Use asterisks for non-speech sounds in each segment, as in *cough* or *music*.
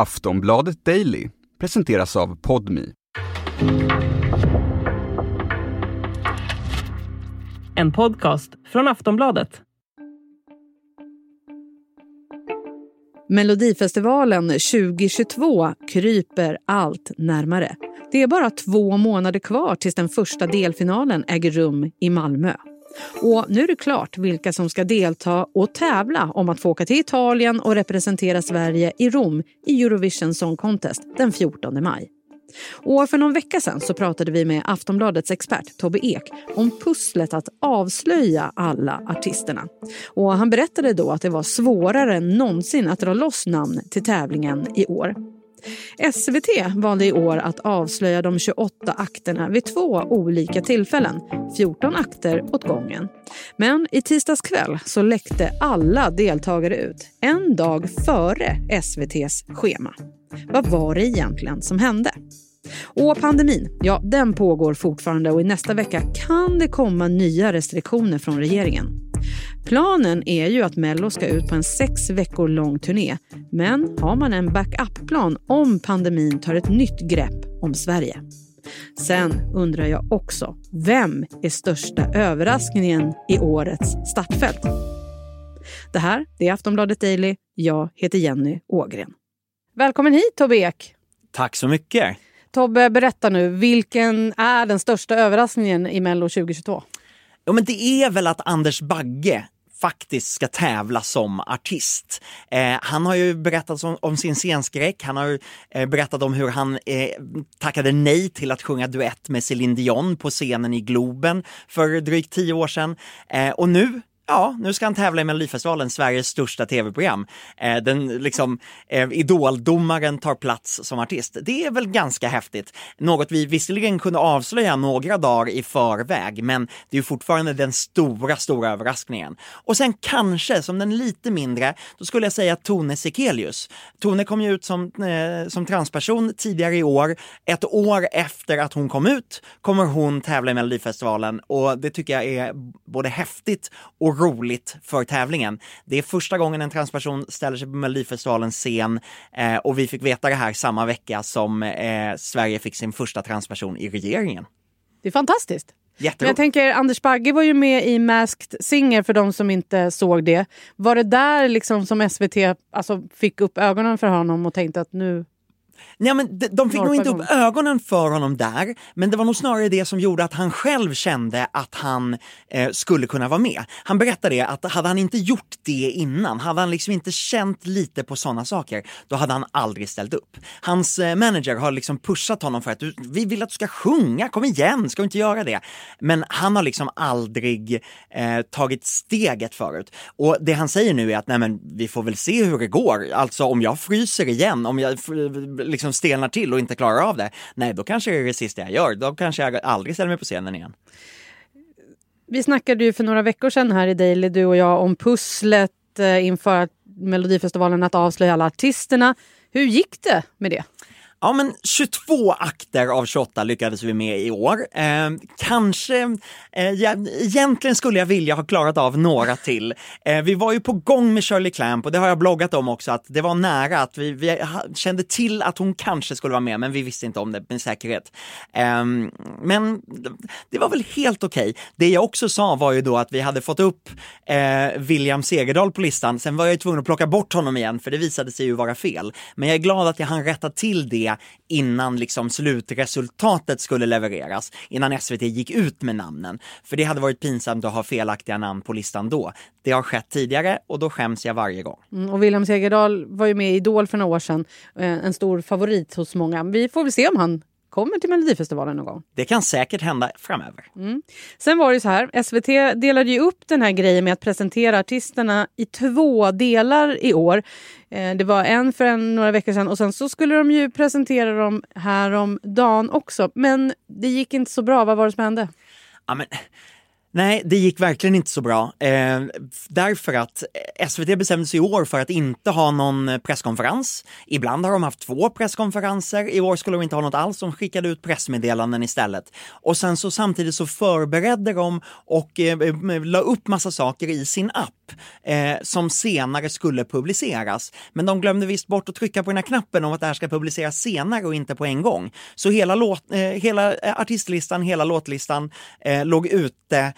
Aftonbladet Daily presenteras av Podmi. En podcast från Aftonbladet. Melodifestivalen 2022 kryper allt närmare. Det är bara två månader kvar tills den första delfinalen äger rum i Malmö. Och nu är det klart vilka som ska delta och tävla om att få åka till Italien och representera Sverige i Rom i Eurovision Song Contest den 14 maj. Och för någon vecka sedan så pratade vi med Aftonbladets expert Tobbe Ek om pusslet att avslöja alla artisterna. Och han berättade då att det var svårare än någonsin att dra loss namn till tävlingen i år. SVT valde i år att avslöja de 28 akterna vid två olika tillfällen, 14 akter åt gången. Men i tisdags kväll så läckte alla deltagare ut, en dag före SVTs schema. Vad var det egentligen som hände? Och pandemin, ja den pågår fortfarande och i nästa vecka kan det komma nya restriktioner från regeringen. Planen är ju att Mello ska ut på en sex veckor lång turné. Men har man en backup-plan om pandemin tar ett nytt grepp om Sverige? Sen undrar jag också, vem är största överraskningen i årets startfält? Det här är Aftonbladet Daily. Jag heter Jenny Ågren. Välkommen hit Tobbe Ek. Tack så mycket. Tobbe, berätta nu. Vilken är den största överraskningen i Mello 2022? Ja, men det är väl att Anders Bagge faktiskt ska tävla som artist. Eh, han har ju berättat om, om sin scenskräck, han har eh, berättat om hur han eh, tackade nej till att sjunga duett med Céline Dion på scenen i Globen för drygt tio år sedan. Eh, och nu ja, nu ska han tävla i Melodifestivalen, Sveriges största tv-program. Eh, den liksom, eh, idoldomaren tar plats som artist. Det är väl ganska häftigt. Något vi visserligen kunde avslöja några dagar i förväg, men det är ju fortfarande den stora, stora överraskningen. Och sen kanske, som den lite mindre, då skulle jag säga Tone Sekelius. Tone kom ju ut som, eh, som transperson tidigare i år. Ett år efter att hon kom ut kommer hon tävla i Melodifestivalen och det tycker jag är både häftigt och roligt för tävlingen. Det är första gången en transperson ställer sig på Melodifestivalens scen eh, och vi fick veta det här samma vecka som eh, Sverige fick sin första transperson i regeringen. Det är fantastiskt. Jätteroligt. Men jag tänker, Anders Bagge var ju med i Masked Singer för de som inte såg det. Var det där liksom som SVT alltså, fick upp ögonen för honom och tänkte att nu Nej, men de, de fick nog inte upp ögonen för honom där, men det var nog snarare det som gjorde att han själv kände att han eh, skulle kunna vara med. Han berättade att hade han inte gjort det innan, hade han liksom inte känt lite på sådana saker, då hade han aldrig ställt upp. Hans eh, manager har liksom pushat honom för att du, vi vill att du ska sjunga, kom igen, ska du inte göra det? Men han har liksom aldrig eh, tagit steget förut. Och det han säger nu är att nej men vi får väl se hur det går, alltså om jag fryser igen, om jag liksom stelnar till och inte klarar av det, nej då kanske det är det sista jag gör. Då kanske jag aldrig ställer mig på scenen igen. Vi snackade ju för några veckor sedan här i Daily, du och jag, om pusslet eh, inför Melodifestivalen att avslöja alla artisterna. Hur gick det med det? Ja, men 22 akter av 28 lyckades vi med i år. Eh, kanske, eh, jag, egentligen skulle jag vilja ha klarat av några till. Eh, vi var ju på gång med Shirley Clamp och det har jag bloggat om också, att det var nära att vi, vi kände till att hon kanske skulle vara med, men vi visste inte om det med säkerhet. Eh, men det var väl helt okej. Okay. Det jag också sa var ju då att vi hade fått upp eh, William Segerdahl på listan, sen var jag ju tvungen att plocka bort honom igen, för det visade sig ju vara fel. Men jag är glad att jag hann rätta till det innan liksom slutresultatet skulle levereras, innan SVT gick ut med namnen. För det hade varit pinsamt att ha felaktiga namn på listan då. Det har skett tidigare och då skäms jag varje gång. Mm, och William Segerdahl var ju med i Idol för några år sedan, eh, en stor favorit hos många. Vi får väl se om han kommer till Melodifestivalen någon gång. Det kan säkert hända framöver. Mm. Sen var det så här, SVT delade ju upp den här grejen med att presentera artisterna i två delar i år. Eh, det var en för en, några veckor sedan och sen så skulle de ju presentera dem här om dagen också. Men det gick inte så bra. Vad var det som hände? Ja, men Nej, det gick verkligen inte så bra. Eh, därför att eh, SVT bestämde sig i år för att inte ha någon presskonferens. Ibland har de haft två presskonferenser. I år skulle de inte ha något alls. De skickade ut pressmeddelanden istället. Och sen så samtidigt så förberedde de och eh, eh la upp massa saker i sin app eh, som senare skulle publiceras. Men de glömde visst bort att trycka på den här knappen om att det här ska publiceras senare och inte på en gång. Så hela, låt, eh, hela eh, artistlistan, hela låtlistan eh, låg ute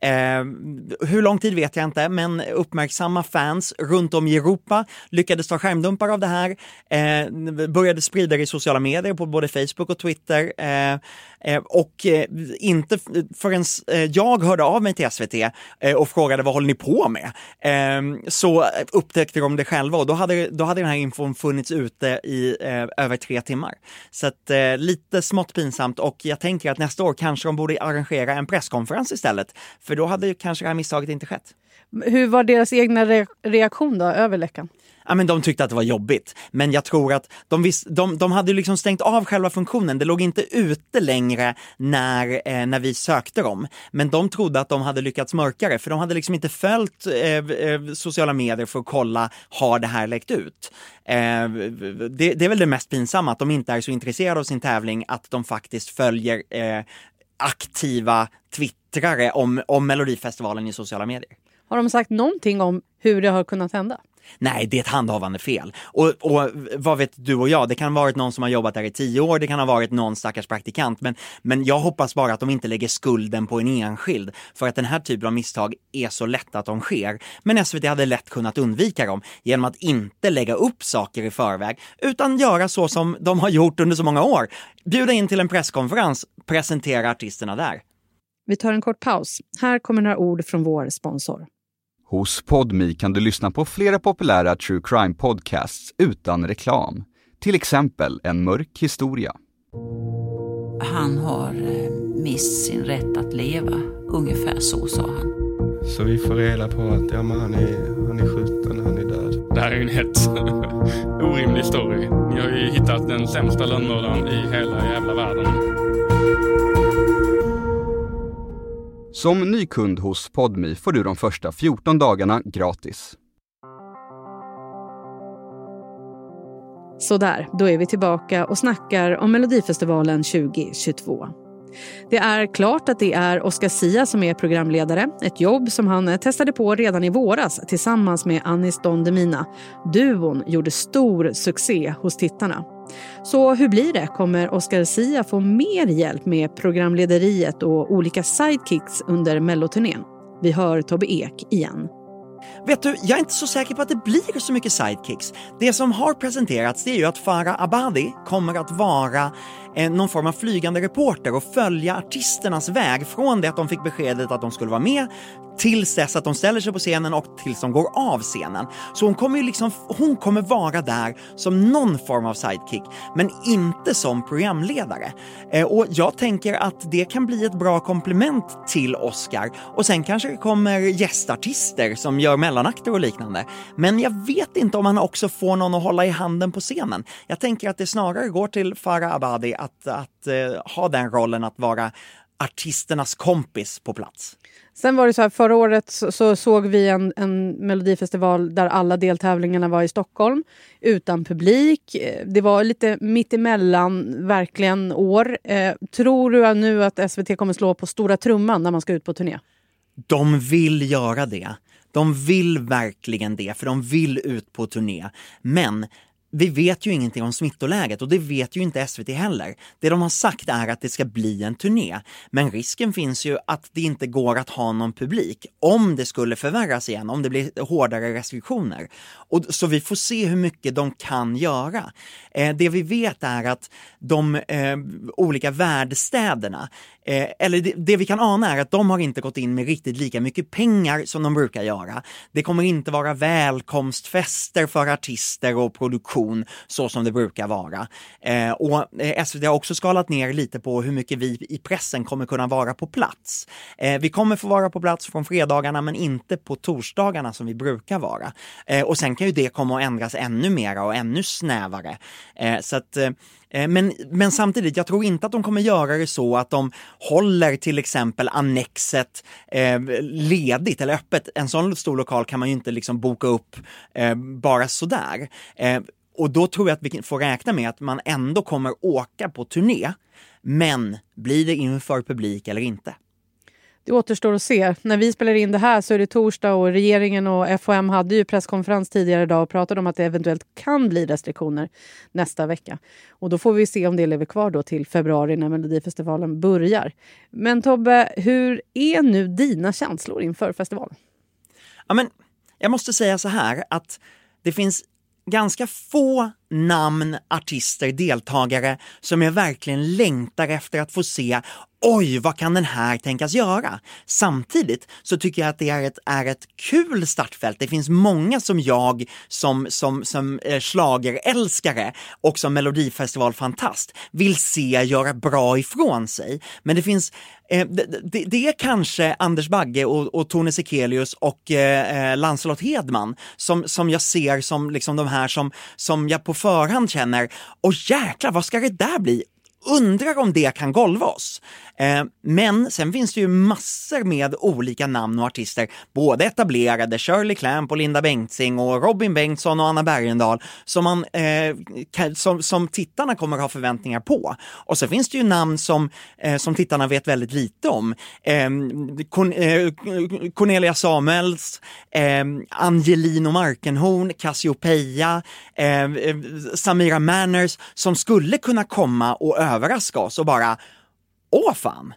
Eh, hur lång tid vet jag inte, men uppmärksamma fans runt om i Europa lyckades ta skärmdumpar av det här, eh, började sprida det i sociala medier på både Facebook och Twitter. Eh, eh och eh, inte förrän eh, jag hörde av mig till SVT eh, och frågade vad håller ni på med? Ehm, så upptäckte de det själva och då hade, då hade den här infon funnits ute i eh, över tre timmar. Så att, lite smått pinsamt och jag tänker att nästa år kanske de borde arrangera en presskonferens istället för då hade kanske det här misstaget inte skett. Hur var deras egna re reaktion då, över läckan? Ja, men de tyckte att det var jobbigt, men jag tror att de, vis, de, de hade liksom stängt av själva funktionen. Det låg inte ute längre när, eh, när vi sökte dem. Men de trodde att de hade lyckats mörka det, för de hade liksom inte följt eh, eh sociala medier för att kolla, har det här läckt ut? Eh, det, det, är väl det mest pinsamma, att de inte är så intresserade av sin tävling att de faktiskt följer eh, aktiva twittrare om, om Melodifestivalen i sociala medier. Har de sagt någonting om hur det har kunnat hända? Nej, det är ett handhavande fel. Och, och vad vet du och jag, det kan ha varit någon som har jobbat där i tio år, det kan ha varit någon stackars praktikant, men, men jag hoppas bara att de inte lägger skulden på en enskild, för att den här typen av misstag är så lätt att de sker. Men SVT hade lätt kunnat undvika dem genom att inte lägga upp saker i förväg, utan göra så som de har gjort under så många år. Bjuda in till en presskonferens, presentera artisterna där. Vi tar en kort paus. Här kommer några ord från vår sponsor. Hos Podmi kan du lyssna på flera populära true crime podcasts utan reklam. Till exempel En mörk historia. Han har eh, mist sin rätt att leva, ungefär så sa han. Så vi får reda på att ja, men han, är, han är skjuten, han är död. Det här är ju en helt *laughs* orimlig story. Ni har ju hittat den sämsta lönnmördaren i hela jävla världen. Som ny kund hos Podmi får du de första 14 dagarna gratis. Sådär, då är vi tillbaka och snackar om Melodifestivalen 2022. Det är klart att det är Oscar Sia som är programledare. Ett jobb som han testade på redan i våras tillsammans med Anis Don Demina. Duon gjorde stor succé hos tittarna. Så hur blir det? Kommer Oscar Sia få mer hjälp med programlederiet och olika sidekicks under melloturnén? Vi hör Tobbe Ek igen. Vet du, jag är inte så säker på att det blir så mycket sidekicks. Det som har presenterats det är ju att Farah Abadi kommer att vara någon form av flygande reporter och följa artisternas väg från det att de fick beskedet att de skulle vara med tills dess att de ställer sig på scenen och tills de går av scenen. Så hon kommer ju liksom, hon kommer vara där som någon form av sidekick, men inte som programledare. Eh, och jag tänker att det kan bli ett bra komplement till Oscar och sen kanske det kommer gästartister som gör mellanakter och liknande. Men jag vet inte om han också får någon att hålla i handen på scenen. Jag tänker att det snarare går till Farah Abadi att, att uh, ha den rollen att vara artisternas kompis på plats. Sen var det så här, förra året så, så, såg vi en, en melodifestival där alla deltävlingarna var i Stockholm utan publik. Det var lite mittemellan, verkligen, år. Eh, tror du nu att SVT kommer slå på stora trumman när man ska ut på turné? De vill göra det. De vill verkligen det, för de vill ut på turné. Men vi vet ju ingenting om smittoläget och det vet ju inte SVT heller. Det de har sagt är att det ska bli en turné, men risken finns ju att det inte går att ha någon publik om det skulle förvärras igen, om det blir hårdare restriktioner. Och, så vi får se hur mycket de kan göra. Eh, det vi vet är att de eh, olika värdstäderna, eh, eller det, det, vi kan ana är att de har inte gått in med riktigt lika mycket pengar som de brukar göra. Det kommer inte vara välkomstfester för artister och produktion produktion så som det brukar vara. Eh, och eh, SVT har också skalat ner lite på hur mycket vi i pressen kommer kunna vara på plats. Eh, vi kommer få vara på plats från fredagarna men inte på torsdagarna som vi brukar vara. Eh, och sen kan ju det komma att ändras ännu mera och ännu snävare. Eh, så att eh, Eh, men, men samtidigt, jag tror inte att de kommer göra det så att de håller till exempel Annexet eh, ledigt eller öppet. En sån stor lokal kan man ju inte liksom boka upp eh, bara sådär. Eh, och då tror jag att vi får räkna med att man ändå kommer åka på turné. Men blir det inför publik eller inte? Det återstår att se. När vi spelar in det här så är det torsdag och regeringen och FHM hade ju presskonferens tidigare idag och pratade om att det eventuellt kan bli restriktioner nästa vecka. Och då får vi se om det lever kvar då till februari när Melodifestivalen börjar. Men Tobbe, hur är nu dina känslor inför festivalen? Ja, men jag måste säga så här att det finns ganska få namn, artister, deltagare som jag verkligen längtar efter att få se oj, vad kan den här tänkas göra? Samtidigt så tycker jag att det är ett, är ett kul startfält. Det finns många som jag som, som, som eh, slagerälskare och som melodifestivalfantast vill se göra bra ifrån sig. Men det finns eh, det, det, det, är kanske Anders Bagge och, och Tone Sekelius och eh, eh, Lancelot Hedman som, som jag ser som liksom de här som, som jag på förhand känner, och jäklar vad ska det där bli? undrar om det kan golva oss. Eh, men sen finns det ju massor med olika namn och artister, både etablerade, Shirley Clamp och Linda Bengtzing och Robin Bengtsson och Anna Bergendahl, som, man, eh, som, som tittarna kommer ha förväntningar på. Och så finns det ju namn som, eh, som tittarna vet väldigt lite om. Ehm, eh, Cornelia Samuels, eh, Angelino Markenhorn, Cassiopeia, ehm, eh, Samira Manners, som skulle kunna komma och överraska oss och bara Åh fan!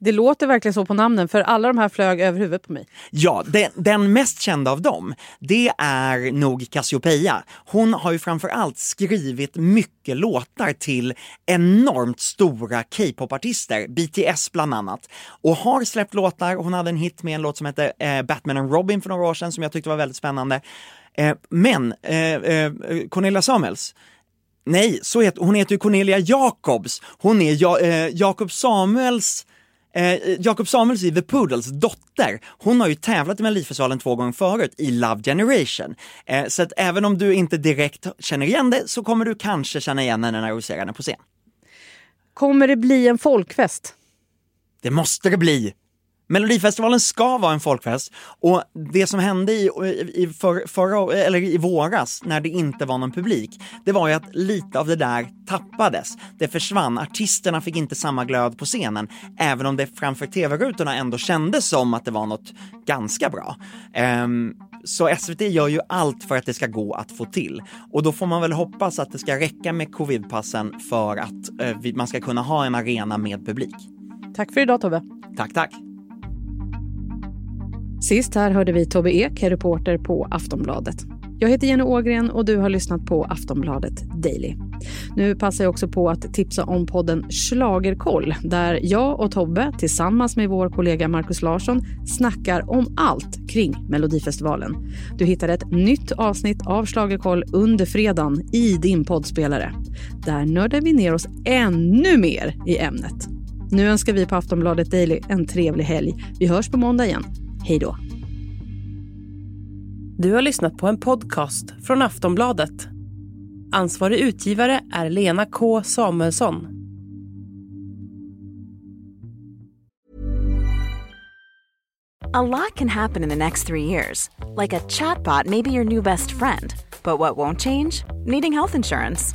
Det låter verkligen så på namnen, för alla de här flög över huvudet på mig. Ja, den, den mest kända av dem, det är nog Cassiopeia. Hon har ju framförallt skrivit mycket låtar till enormt stora K-pop-artister, BTS bland annat, och har släppt låtar. Hon hade en hit med en låt som hette eh, Batman and Robin för några år sedan som jag tyckte var väldigt spännande. Eh, men eh, eh Cornelia Samuels, Nej, så heter, hon heter ju Cornelia Jacobs. Hon är ja, eh, Jakob Samuels Eh, Jakob Samuels i The Poodles dotter, hon har ju tävlat i Melodifestivalen två gånger förut i Love Generation. Eh, så att även om du inte direkt känner igen det så kommer du kanske känna igen henne när du ser henne på scen. Kommer det bli en folkfest? Det måste det bli! Melodifestivalen ska vara en folkfest och det som hände i, i, för, förra, eller i våras när det inte var någon publik, det var ju att lite av det där tappades. Det försvann, artisterna fick inte samma glöd på scenen, även om det framför tv-rutorna ändå kändes som att det var något ganska bra. Um, så SVT gör ju allt för att det ska gå att få till. Och då får man väl hoppas att det ska räcka med covidpassen för att uh, man ska kunna ha en arena med publik. Tack för idag Tobbe. Tack, tack. Sist här hörde vi Tobbe Ek, reporter på Aftonbladet. Jag heter Jenny Ågren och du har lyssnat på Aftonbladet Daily. Nu passar jag också på att tipsa om podden Schlagerkoll där jag och Tobbe tillsammans med vår kollega Markus Larsson snackar om allt kring Melodifestivalen. Du hittar ett nytt avsnitt av Schlagerkoll under fredagen i din poddspelare. Där nördar vi ner oss ännu mer i ämnet. Nu önskar vi på Aftonbladet Daily en trevlig helg. Vi hörs på måndag igen. Hej då. Du har lyssnat på en podcast från Aftonbladet. Ansvarig utgivare är Lena K Samuelsson. A lot can happen in the next three years. Like a chatbot may be your new best friend. But what won't change? Needing health insurance.